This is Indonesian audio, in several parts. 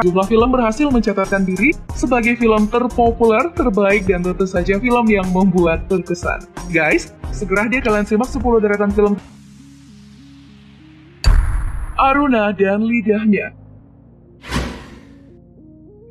Jumlah film berhasil mencatatkan diri sebagai film terpopuler, terbaik, dan tentu saja film yang membuat terkesan. Guys, segera dia kalian simak 10 deretan film Aruna dan Lidahnya.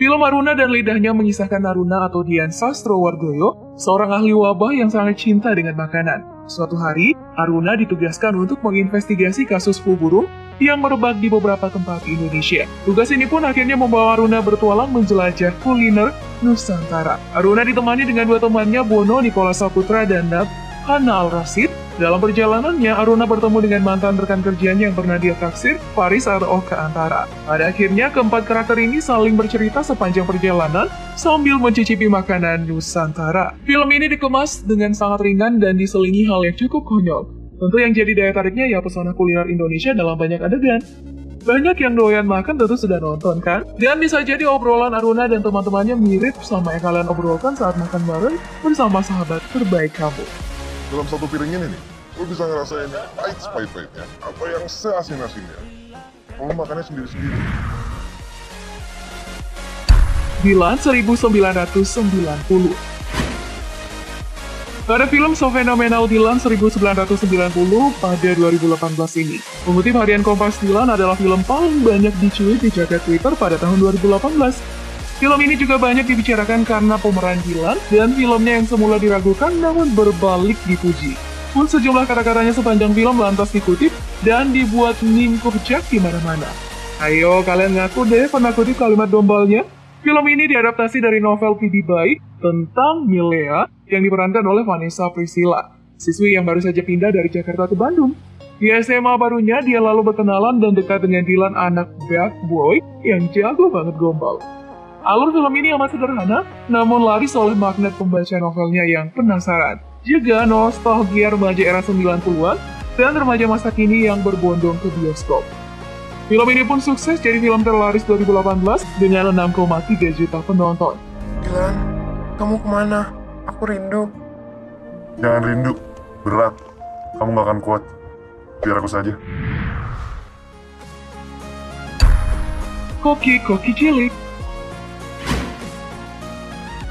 Film Aruna dan Lidahnya mengisahkan Aruna atau Dian Sastrowardoyo, seorang ahli wabah yang sangat cinta dengan makanan. Suatu hari, Aruna ditugaskan untuk menginvestigasi kasus flu burung yang merebak di beberapa tempat di Indonesia. Tugas ini pun akhirnya membawa Aruna bertualang menjelajah kuliner Nusantara. Aruna ditemani dengan dua temannya Bono, Nikola Saputra, dan Nab Hana Al-Rasid dalam perjalanannya, Aruna bertemu dengan mantan rekan kerjanya yang pernah dia taksir, Faris Oka Antara. Pada akhirnya, keempat karakter ini saling bercerita sepanjang perjalanan sambil mencicipi makanan Nusantara. Film ini dikemas dengan sangat ringan dan diselingi hal yang cukup konyol. Tentu yang jadi daya tariknya ya pesona kuliner Indonesia dalam banyak adegan. Banyak yang doyan makan tentu sudah nonton kan? Dan bisa jadi obrolan Aruna dan teman-temannya mirip sama yang kalian obrolkan saat makan bareng bersama sahabat terbaik kamu dalam satu piring ini nih, lo bisa ngerasain pahit pahit-pahitnya, apa yang seasin-asinnya. Lo makannya sendiri-sendiri. Dilan 1990 pada film So Phenomenal Dylan 1990 pada 2018 ini, mengutip harian Kompas Dylan adalah film paling banyak dicuit di jagat Twitter pada tahun 2018. Film ini juga banyak dibicarakan karena pemeran Dylan dan filmnya yang semula diragukan namun berbalik dipuji. Pun sejumlah kata-katanya sepanjang film lantas dikutip dan dibuat meme kurcak di mana-mana. Ayo kalian ngaku deh pernah kutip kalimat dombalnya? Film ini diadaptasi dari novel P.D. Baik tentang Milea yang diperankan oleh Vanessa Priscilla, siswi yang baru saja pindah dari Jakarta ke Bandung. Di SMA barunya, dia lalu berkenalan dan dekat dengan Dylan anak bad boy yang jago banget gombal. Alur film ini amat sederhana, namun laris oleh magnet pembaca novelnya yang penasaran. Juga nostalgia remaja era 90-an dan remaja masa kini yang berbondong ke bioskop. Film ini pun sukses jadi film terlaris 2018 dengan 6,3 juta penonton. Kamu ke mana? Aku rindu. Jangan rindu, berat. Kamu gak akan kuat. Biar aku saja. Koki-koki cilik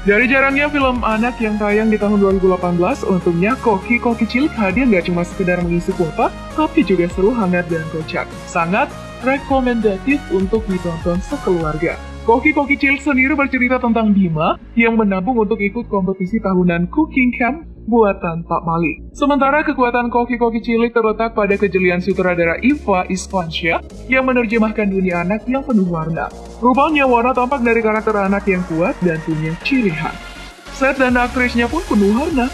dari jarangnya film anak yang tayang di tahun 2018, untungnya Koki Koki Cilik hadir nggak cuma sekedar mengisi kuota, tapi juga seru hangat dan kocak. Sangat rekomendatif untuk ditonton sekeluarga. Koki Koki Cilik sendiri bercerita tentang Bima yang menabung untuk ikut kompetisi tahunan Cooking Camp buatan Pak Malik. Sementara kekuatan koki-koki cilik terletak pada kejelian sutradara Iva Isfansyah yang menerjemahkan dunia anak yang penuh warna. Rupanya warna tampak dari karakter anak yang kuat dan punya ciri khas. Set dan aktrisnya pun penuh warna.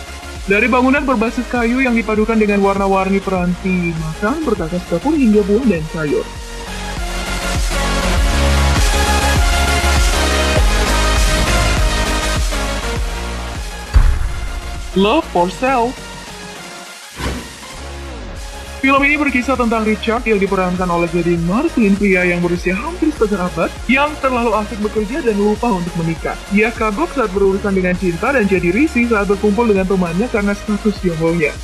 Dari bangunan berbasis kayu yang dipadukan dengan warna-warni peranti makan, bertakas dapur hingga buah dan sayur. Love for Sale. Film ini berkisah tentang Richard yang diperankan oleh Jody Martin, pria yang berusia hampir setengah abad, yang terlalu asik bekerja dan lupa untuk menikah. Ia kagok saat berurusan dengan cinta dan jadi risih saat berkumpul dengan temannya karena status jomblonya.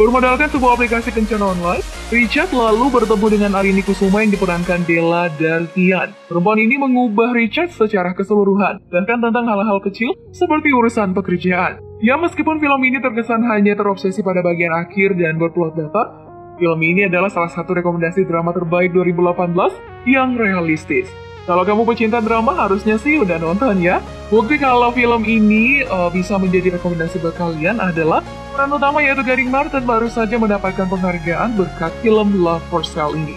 Bermodalkan sebuah aplikasi kencan online, Richard lalu bertemu dengan Arini Kusuma yang diperankan Della Dartian. Perempuan ini mengubah Richard secara keseluruhan, bahkan tentang hal-hal kecil seperti urusan pekerjaan. Ya meskipun film ini terkesan hanya terobsesi pada bagian akhir dan berplot datar, film ini adalah salah satu rekomendasi drama terbaik 2018 yang realistis. Kalau kamu pecinta drama harusnya sih udah nonton ya. Bukti kalau film ini uh, bisa menjadi rekomendasi buat kalian adalah peran utama yaitu Gading Martin baru saja mendapatkan penghargaan berkat film Love for Sale ini.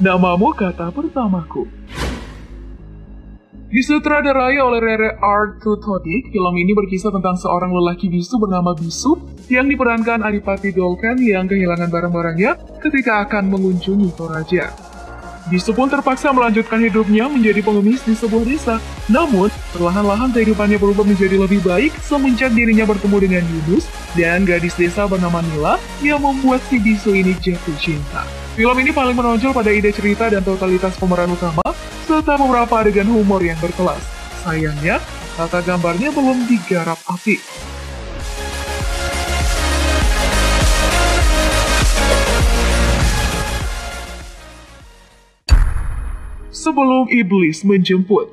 Namamu kata pertamaku. Disutradarai oleh Rere Art Tutodi, film ini berkisah tentang seorang lelaki bisu bernama Bisu yang diperankan Adipati Dolken yang kehilangan barang-barangnya ketika akan mengunjungi Toraja. Bisu pun terpaksa melanjutkan hidupnya menjadi pengemis di sebuah desa. Namun, perlahan-lahan kehidupannya berubah menjadi lebih baik semenjak dirinya bertemu dengan Yunus dan gadis desa bernama Nila yang membuat si Bisu ini jatuh cinta. Film ini paling menonjol pada ide cerita dan totalitas pemeran utama, serta beberapa adegan humor yang berkelas. Sayangnya, tata gambarnya belum digarap api. Sebelum Iblis Menjemput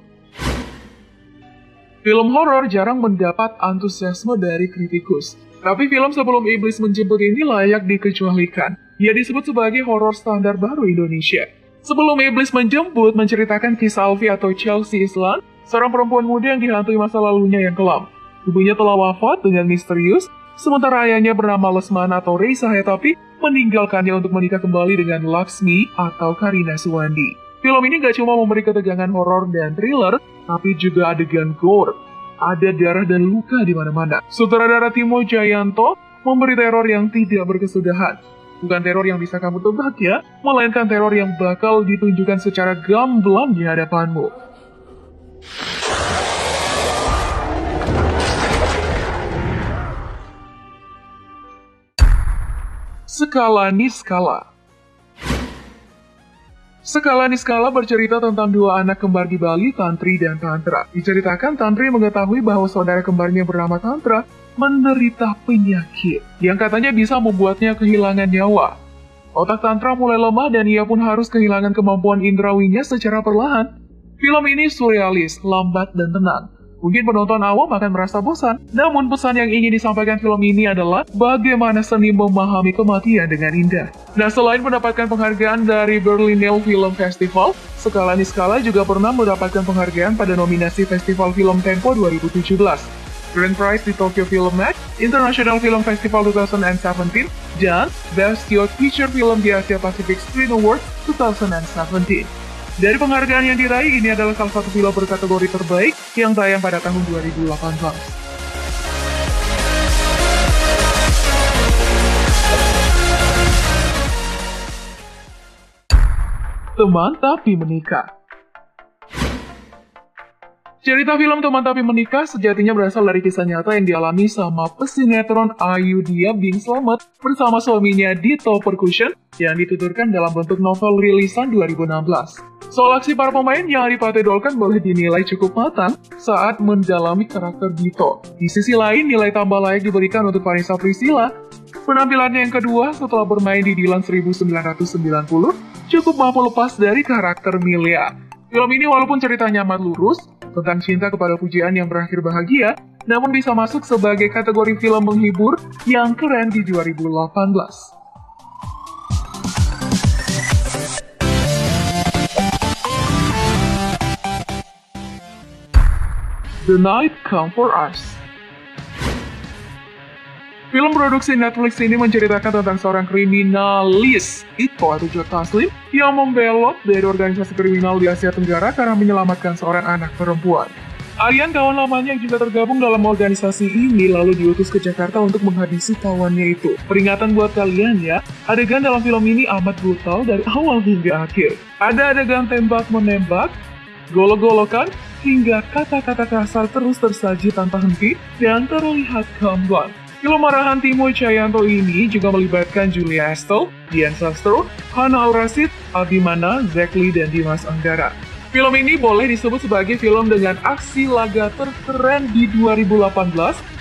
Film horor jarang mendapat antusiasme dari kritikus. Tapi film Sebelum Iblis Menjemput ini layak dikecualikan. Ia disebut sebagai horor standar baru Indonesia. Sebelum Iblis Menjemput menceritakan kisah Alfie atau Chelsea Islan, seorang perempuan muda yang dihantui masa lalunya yang kelam. Ibunya telah wafat dengan misterius, sementara ayahnya bernama Lesman atau Rey Sahetapi meninggalkannya untuk menikah kembali dengan Laksmi atau Karina Suwandi. Film ini gak cuma memberi ketegangan horor dan thriller, tapi juga adegan gore. Ada darah dan luka di mana-mana. Sutradara Timo Jayanto memberi teror yang tidak berkesudahan. Bukan teror yang bisa kamu tebak ya, melainkan teror yang bakal ditunjukkan secara gamblang di hadapanmu. Skala Niskala Skala Niskala bercerita tentang dua anak kembar di Bali, Tantri dan Tantra. Diceritakan Tantri mengetahui bahwa saudara kembarnya bernama Tantra menderita penyakit yang katanya bisa membuatnya kehilangan nyawa. Otak Tantra mulai lemah dan ia pun harus kehilangan kemampuan indrawinya secara perlahan. Film ini surrealis, lambat, dan tenang. Mungkin penonton awam akan merasa bosan, namun pesan yang ingin disampaikan film ini adalah bagaimana seni memahami kematian dengan indah. Nah, selain mendapatkan penghargaan dari Berlinale Film Festival, Skala Niskala juga pernah mendapatkan penghargaan pada nominasi Festival Film Tempo 2017. Grand Prize di Tokyo Film Match, International Film Festival 2017, dan Best Youth Feature Film di Asia Pacific Screen Awards 2017. Dari penghargaan yang diraih, ini adalah salah satu film berkategori terbaik yang tayang pada tahun 2018. Teman Tapi Menikah Cerita film Teman Tapi Menikah sejatinya berasal dari kisah nyata yang dialami sama pesinetron Ayu Dia Bing Slamet bersama suaminya Dito Percussion yang dituturkan dalam bentuk novel rilisan 2016. Soal aksi para pemain yang dipatenolkan boleh dinilai cukup matang saat mendalami karakter Dito. Di sisi lain, nilai tambah layak diberikan untuk Vanessa Priscilla. Penampilannya yang kedua setelah bermain di Dilan 1990 cukup mampu lepas dari karakter Milia. Film ini walaupun ceritanya amat lurus, tentang cinta kepada pujian yang berakhir bahagia, namun bisa masuk sebagai kategori film menghibur yang keren di 2018. The Night Come For Us. Film produksi Netflix ini menceritakan tentang seorang kriminalis, Iko atau Taslim, yang membelot dari organisasi kriminal di Asia Tenggara karena menyelamatkan seorang anak perempuan. Aryan kawan lamanya yang juga tergabung dalam organisasi ini lalu diutus ke Jakarta untuk menghabisi kawannya itu. Peringatan buat kalian ya, adegan dalam film ini amat brutal dari awal hingga akhir. Ada adegan tembak-menembak, golok-golokan, hingga kata-kata kasar terus tersaji tanpa henti dan terlihat gamblang. Film arahan Timo Cayanto ini juga melibatkan Julia Estelle, Dian Sastro, Hana Aurasid, Abimana, Lee, dan Dimas Anggara. Film ini boleh disebut sebagai film dengan aksi laga terkeren di 2018,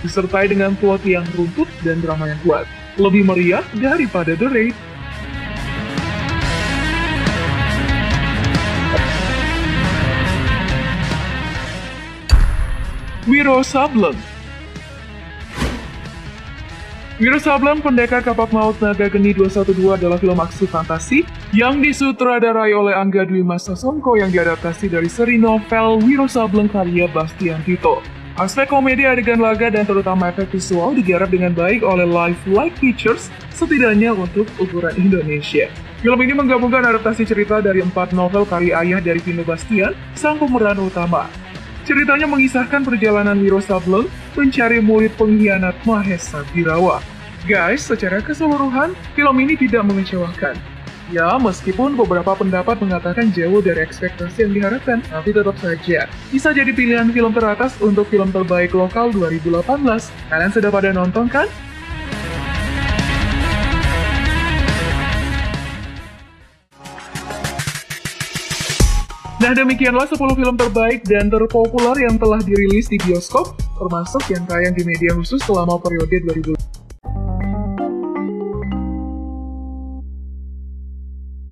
disertai dengan plot yang runtut dan drama yang kuat. Lebih meriah daripada The Raid. Wiro Sableng Wiro Sableng, pendekar kapak maut naga geni 212 adalah film aksi fantasi yang disutradarai oleh Angga Dwi Mas Sasongko yang diadaptasi dari seri novel Wiro Sableng karya Bastian Tito. Aspek komedi adegan laga dan terutama efek visual digarap dengan baik oleh Live Light Pictures setidaknya untuk ukuran Indonesia. Film ini menggabungkan adaptasi cerita dari empat novel karya ayah dari Vino Bastian, sang pemeran utama. Ceritanya mengisahkan perjalanan Wiro Sableng mencari murid pengkhianat Mahesa Birawa. Guys, secara keseluruhan, film ini tidak mengecewakan. Ya, meskipun beberapa pendapat mengatakan jauh dari ekspektasi yang diharapkan, tapi tetap saja. Bisa jadi pilihan film teratas untuk film terbaik lokal 2018. Kalian sudah pada nonton kan? Nah demikianlah 10 film terbaik dan terpopuler yang telah dirilis di bioskop, termasuk yang tayang di media khusus selama periode 2000.